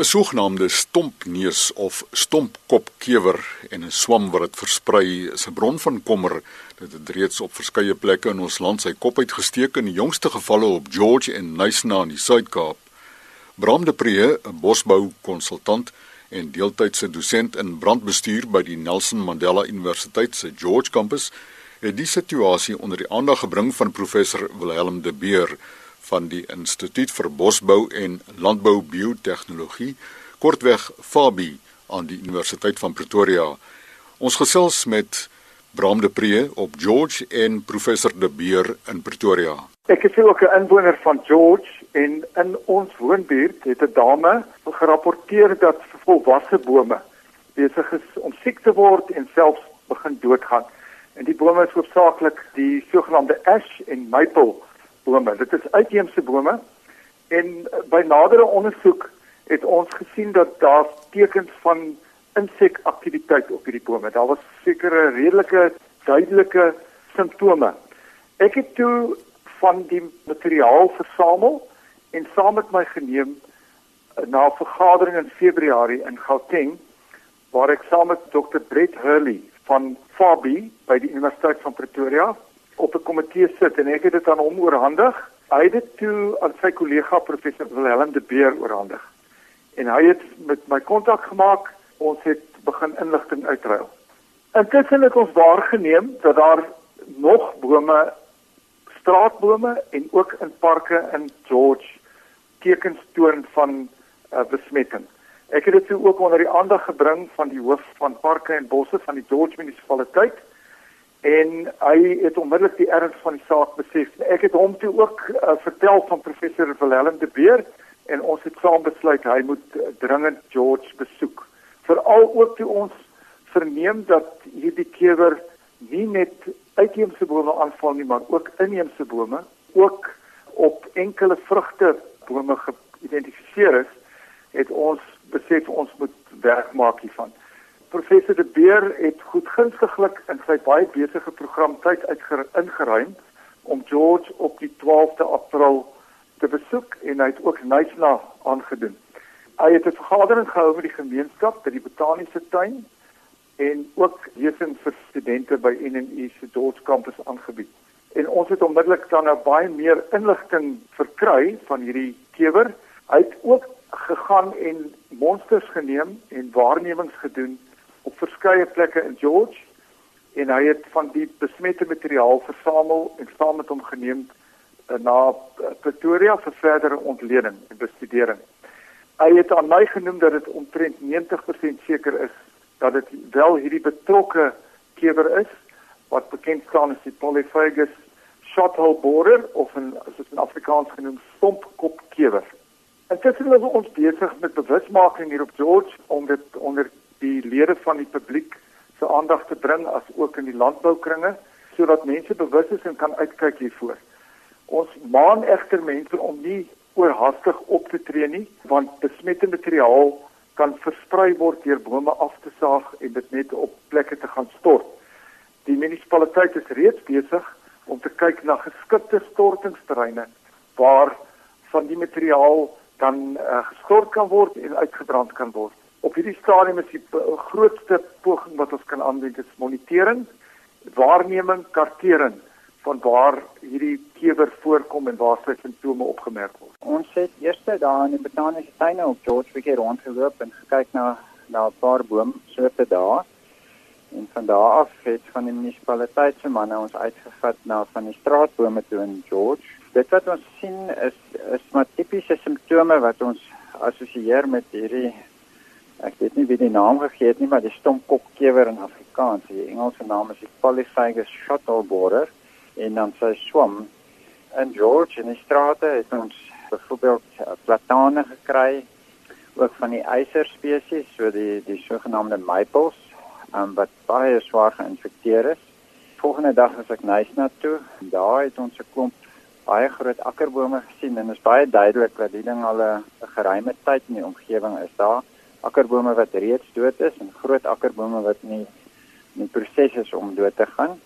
'n sogenaamde stompneus of stompkopkewer en 'n swam wat dit versprei is 'n bron van kommer. Dit het reeds op verskeie plekke in ons land sy kop uitgesteek in die jongste gevalle op George en Nysna in die Suid-Kaap. Bram de Pre, 'n bosboukonsultant en deeltydse dosent in brandbestuur by die Nelson Mandela Universiteit se George kampus, het die situasie onder die aandag gebring van professor Wilhelm de Beer van die Instituut vir Bosbou en Landbou Biotehnologie, kortweg FABI aan die Universiteit van Pretoria. Ons gesels met Bram de Pre op George en professor de Beer in Pretoria. Ek is ook 'n inwoner van George en in ons woonbuurt het 'n dame gerapporteer dat volwasse bome besig is om siek te word en selfs begin doodgaan. En die bome is hoofsaaklik die sogenaamde ash en maple bome. Dit is uitheemse bome en eh, by nadere ondersoek het ons gesien dat daar tekens van insekaktiwiteit op hierdie bome. Daar was sekere redelike duidelike simptome. Ek het toe van die materiaal versamel en saam met my geneem eh, na 'n vergadering in Februarie in Gauteng waar ek saam met Dr. Brett Hurley van Fabi by die Universiteit van Pretoria op 'n komitee sit en ek het dit aan hom oorhandig. Hy het dit toe aan sy kollega professor Willem de Beer oorhandig. En hy het met my kontak gemaak. Ons het begin inligting uitruil. Intussen het ons waargeneem dat daar nog bome straatbome en ook in parke in George tekens toon van uh, besmetting. Ek het dit ook onder die aandag gebring van die hoof van parke en bosse van die George munisipaliteit en hy het onmiddellik die erns van die saak besef. Ek het hom toe ook uh, vertel van professor Willem de Beer en ons het saam besluit hy moet uh, dringend George besoek. Veral ook toe ons verneem dat hierdie kewer nie net uitheemse bome aanval nie, maar ook inheemse bome, ook op enkele vrugte bome geïdentifiseer is, het ons besef ons moet werk maak hiervan. Professor De Beer het goedgunstiglik in sy baie besige program tyd uitgeruim om George op die 12de April te besoek en hy het ook Nysna aangedoen. Hy het 'n vergadering gehou met die gemeenskap by die botaniese tuin en ook lesings vir studente by NNU se George kampus aangebied. En ons het onmiddellik dan nou baie meer inligting verkry van hierdie kewer. Hy het ook gegaan en monsters geneem en waarnemings gedoen op verskeie plekke in George en hy het van die besmette materiaal versamel en saam met hom geneem uh, na uh, Pretoria vir verdere ontleding en bestudering. Hy het aan my genoem dat dit omtrent 90% seker is dat dit wel hierdie betrokke kewer is wat bekend staan as die Polyphagus shothole borer of 'n as dit in Afrikaans genoem stompkopkewer. Intussen is ons besig met bewusmaking hier op George om dit onder die lede van die publiek se aandag te bring as ook in die landboukringe sodat mense bewus is en kan uitkyk hiervoor. Ons maan egter mense om nie oorhaastig op te tree nie want besmette materiaal kan versprei word deur bome af te saag en dit net op plekke te gaan stort. Die munisipaliteit is reeds besig om te kyk na geskikte stortingsterreine waar van die materiaal dan uh, gestort kan word en uitgebrand kan word op hierdie stadium is die grootste poging wat ons kan aanwend is monitering, waarneming, kartering van waar hierdie kewer voorkom en waar sy simptome opgemerk word. Ons het eers daar in die botaniese tuine op George River rondgeloop en gekyk na na 'n paar boomsoorte daar. En van daar af het van die munisipaliteit se manne ons uitgevat na van die straatbome toe in George. Dit wat ons sien is is maar tipiese simptome wat ons assosieer met hierdie ek weet nie wie die naam gegee het nie, maar die stompkopkewer in Afrikaans. Die Engelse naam is die Polyphagus shuttleborer en dan sy swam in George in die strate het ons byvoorbeeld uh, platane gekry ook van die eiser spesies, so die die sogenaamde maples, um, wat baie swaar geïnfekteer is. Volgende dag as ek Nysna toe, daar het ons 'n klomp baie groot akkerbome gesien en dit is baie duidelik dat die ding al 'n geruime tyd in die omgewing is daar akkerbome wat reeds dood is en groot akkerbome wat nie in proses is om dood te gaan,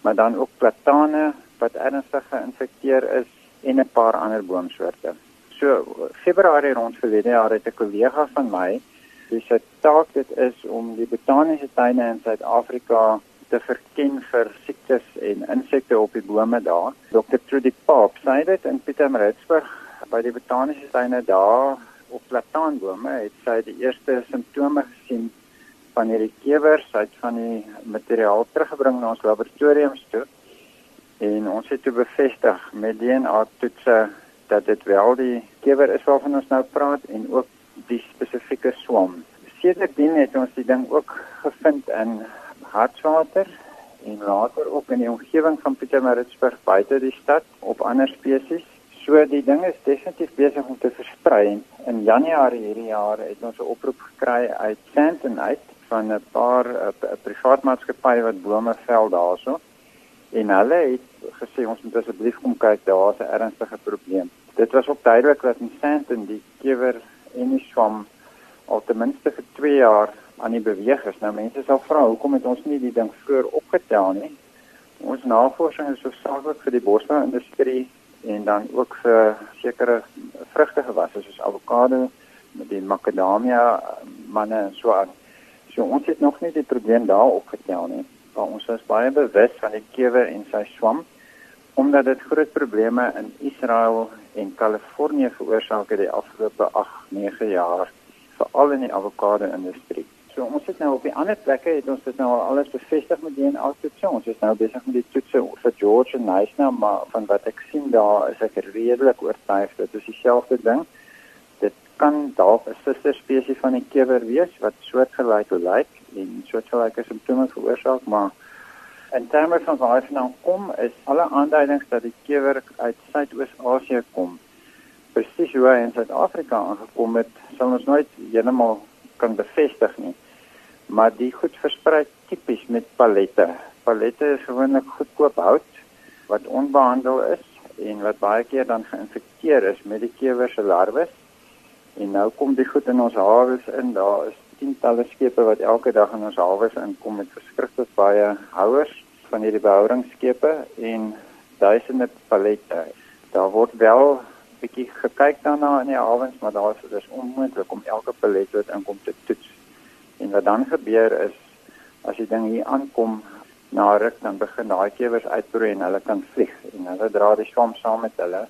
maar dan ook platane wat ernstig geïnfekteer is en 'n paar ander boomsoorte. So Februarie rond verlede jaar het 'n kollega van my wie se taak dit is om die botaniese tuine in Suid-Afrika te verken vir siektes en insekte op die bome daar. Dr. Trudy Pop sê dit in Pietermaritzburg by die botaniese tuine daar op plataanbome het sy die eerste simptome gesien van hierdie kewers uit van die materiaal teruggebring na ons laboratoriums toe en ons het toe bevestig met DNA toetse dat dit wel die kewer is waarvan ons nou praat en ook die spesifieke swam. Sedertdien het ons die ding ook gevind in hartswater en later ook in die omgewing van Pietermaritzburg buite die stad op ander spesies. So die ding is definitief besig om te versprei. In Januarie hierdie jaar het ons 'n oproep gekry uit Sandton uit van 'n paar privaat maatskappye wat bome vel daarso en hulle het gesê ons moet asseblief kom kyk daar's 'n ernstige probleem. Dit was ook duidelik dat in Sandton die kewer en die swam al ten minste vir 2 jaar aan die beweeg is. Nou mense sal vra hoekom het ons nie die ding vroeër opgetel nie? Ons navorsing is hoofsaaklik vir die bosbouindustrie en dan ook vir sekere vrugtegewasse soos avokado met die makadamia manne en so aan. So ons het nog nie die probleem daar opgetel nie maar ons is baie bewus van die kewer en sy swam omdat dit groot probleme in Israel en Kalifornië veroorsaak het die afgelope 8-9 jaar veral in die avokado industrie. So ons het nou op die ander plekke het ons dit nou al alles bevestig met DNA toetse. Ons is nou besig met die toetse vir George en Nysna, maar van wat ek sien daar is ek redelik oortuig dat dit dieselfde ding. Dit kan dalk 'n suster spesies van die kewer wees wat soortgelyk lyk en soortgelyke simptome veroorsaak, maar in terme van waar hy vandaan kom, is alle aanduidings dat die kewer uit Suidoos-Asië kom. Presies hoe hy in Suid-Afrika aangekom het, sal ons nooit heeltemal kan bevestig nie. Maar die goed versprei tipies met pallette. Pallette is gewoonlik goedkoop hout wat onbehandel is en wat baie keer dan geïnfekteer is met die kewer se larwes. En nou kom die goed in ons hawes in. Daar is tientalle skepe wat elke dag in ons hawes inkom met verskriklik baie houers van hierdie behoudingsskepe en duisende pallette. Daar word wel bietjie gekyk daarna in die hawens, maar daar is dit onmoontlik om elke pallet wat inkom te toets. En wat dan gebeur is as die ding hier aankom na ruk dan begin daai kewers uitbroei en hulle kan vlieg en hulle dra die swam saam met hulle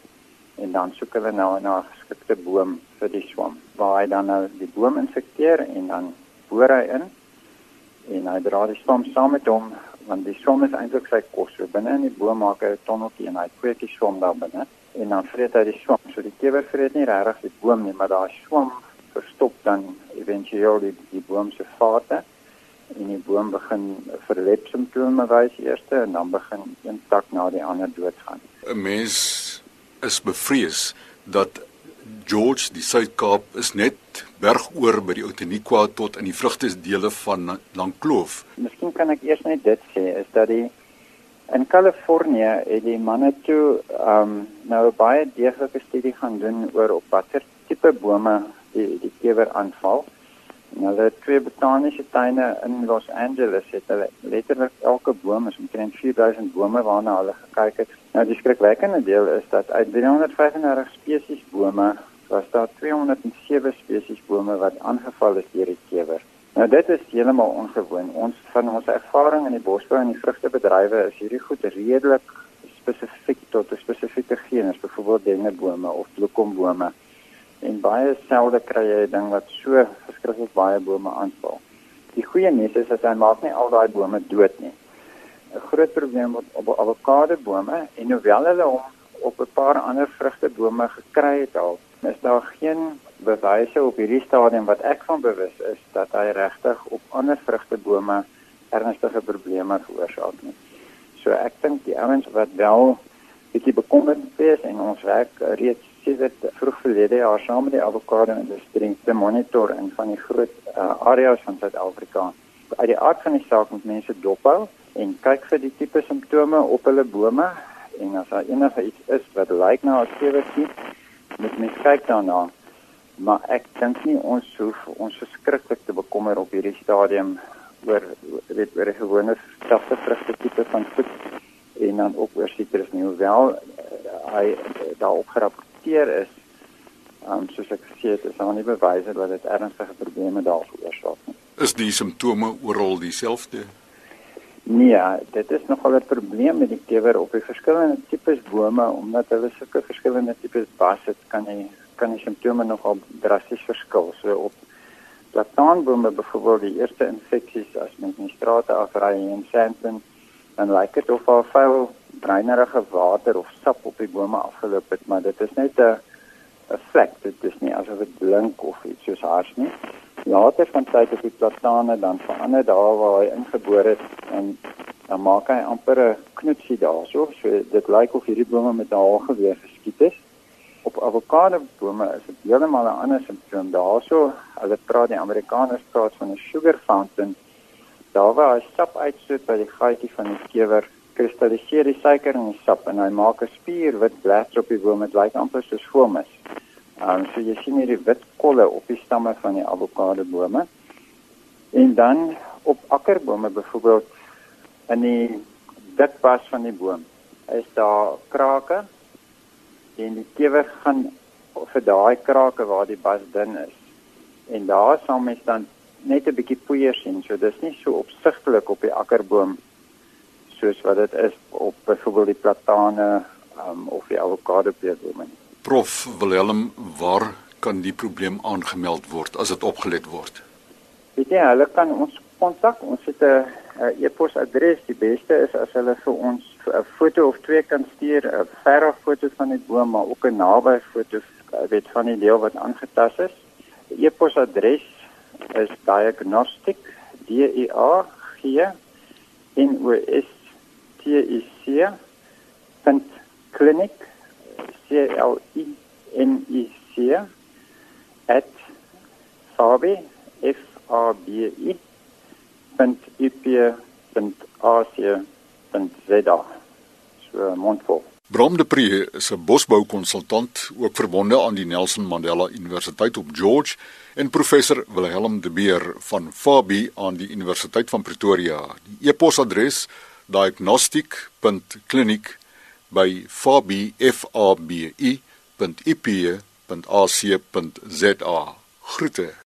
en dan soek hulle nou na 'n geskikte boom vir die swam waar hy dan nou die boom insekteer en dan boor hy in en hy dra die swam saam met hom want die swam is eintlik sy kos. So binne in die boom maak hy 'n tonneltjie en hy kweek die swam daar binne en dan vreet hy die swam. So die kewer vreet nie regtig die boom nie maar daai swam verstop dan eventueel die, die boom se vate en die boom begin verlep simptome wys eers en dan begin een tak na die ander doodgaan 'n mens is bevrees dat George die Suid-Kaap is net bergoor by die Outeniqua tot in die vrugtesdele van Langkloof. Miskien kan ek eers net dit sê is dat die in Kalifornië het die manne toe um nou baie deeglike studie gaan doen oor op watter tipe bome die die kewer aanval. En hulle het twee botaniese tuine in Los Angeles het hulle letterlik elke boom is omtrent 4000 bome waarna hulle gekyk het. Nou die skrikwekkende deel is dat uit 335 spesies bome was daar 207 spesies bome wat aangeval is deur die kewer. Nou dit is heeltemal ongewoon. Ons van ons ervaring in die bosbou en die vrugtebedrywe is hierdie goed redelik spesifiek tot 'n spesifieke genus, byvoorbeeld dennebome of bloekombome en baie selde kry jy 'n ding wat so verskriklik baie bome aanval. Die goeie nuus is dat hy maak nie al daai bome dood nie. 'n Groot probleem op avokado bome en hoewel hulle hom op 'n paar ander vrugtebome gekry het al, is daar geen bewyse op hierdie stadium wat ek van bewus is dat hy regtig op ander vrugtebome ernstige probleme veroorsaak nie. So ek dink die ouens wat wel bietjie bekommerd is en ons werk reeds sedert vroeg verlede jaar saam met die avokado industrie te monitor in van die groot uh, areas van Suid-Afrika. Uit die aard van die saak moet mense dophou en kyk vir die tipe simptome op hulle bome en as daar enige iets is wat lyk na 'n sewertjie, moet mens kyk daarna. Maar ek dink nie ons hoef ons verskriklik te bekommer op hierdie stadium oor weet oor 'n gewone stafte vrugte tipe van goed en dan ook oor sitrus nie hoewel uh, hy daarop gerapporteer is Um soos ek gesê het, is daar nie bewyse dat dit ernstige probleme daar veroorsaak nie. Is die simptome oral dieselfde? Nee, dit is nogal 'n probleem met die kewer op die verskillende tipes bome omdat hulle sulke verskillende tipes bas het, kan jy kan die simptome nogal drasties verskil. So op plataanbome byvoorbeeld die eerste infeksies as mens in die strate afry en sandpin dan lyk dit of daar vuil breinerige water of sap op die bome afgeloop het, maar dit is net 'n 'n vlek, dit is nie asof dit blink of iets soos hars nie. Later van tyd op die platane dan verander daar waar hy ingebore het en dan maak hy amper 'n knoetsie daarso, so dit lyk of hierdie bome met haal geweer geskiet is op avokado bome is dit heeltemal 'n ander simptoom. Daarso, hulle praat die Amerikaners praat van 'n sugar fountain. Daar waar hy sap uitstoot by die gaatjie van die kewer, kristalliseer die suiker in die sap en hy maak 'n spierwit bladsy op die boom. Dit lyk amper soos foamus. Um, so jy sien hierdie wit kolle op die stamme van die avokado bome. En dan op akkerbome byvoorbeeld in die dikbas van die boom is daar krake en die kewer gaan vir daai krake waar die bas dun is. En daar sal mens dan net 'n bietjie poeier sien. So dis nie so opsigtelik op die akkerboom soos wat dit is op byvoorbeeld die platane um, of die avokado peerbome. Prof Wilhelm, waar kan die probleem aangemeld word as dit opgelet word? Weet jy, hulle kan ons kontak. Ons het 'n e-posadres. Die beste is as hulle vir ons 'n foto of twee kan stuur, 'n verre foto van die boom, maar ook 'n naby foto, weet van die deel wat aangetast is. Die e-posadres is diagnostic d e a g n o s t i c clinic c l i n i c at fabi f a b i www.ip.ac.za. So mondvol. Bram de Pre is 'n bosboukonsultant, ook verbonde aan die Nelson Mandela Universiteit op George en professor Wilhelm de Beer van Fabi aan die Universiteit van Pretoria. Die e-posadres diagnostic.clinic@fabi.ip.ac.za. Groete.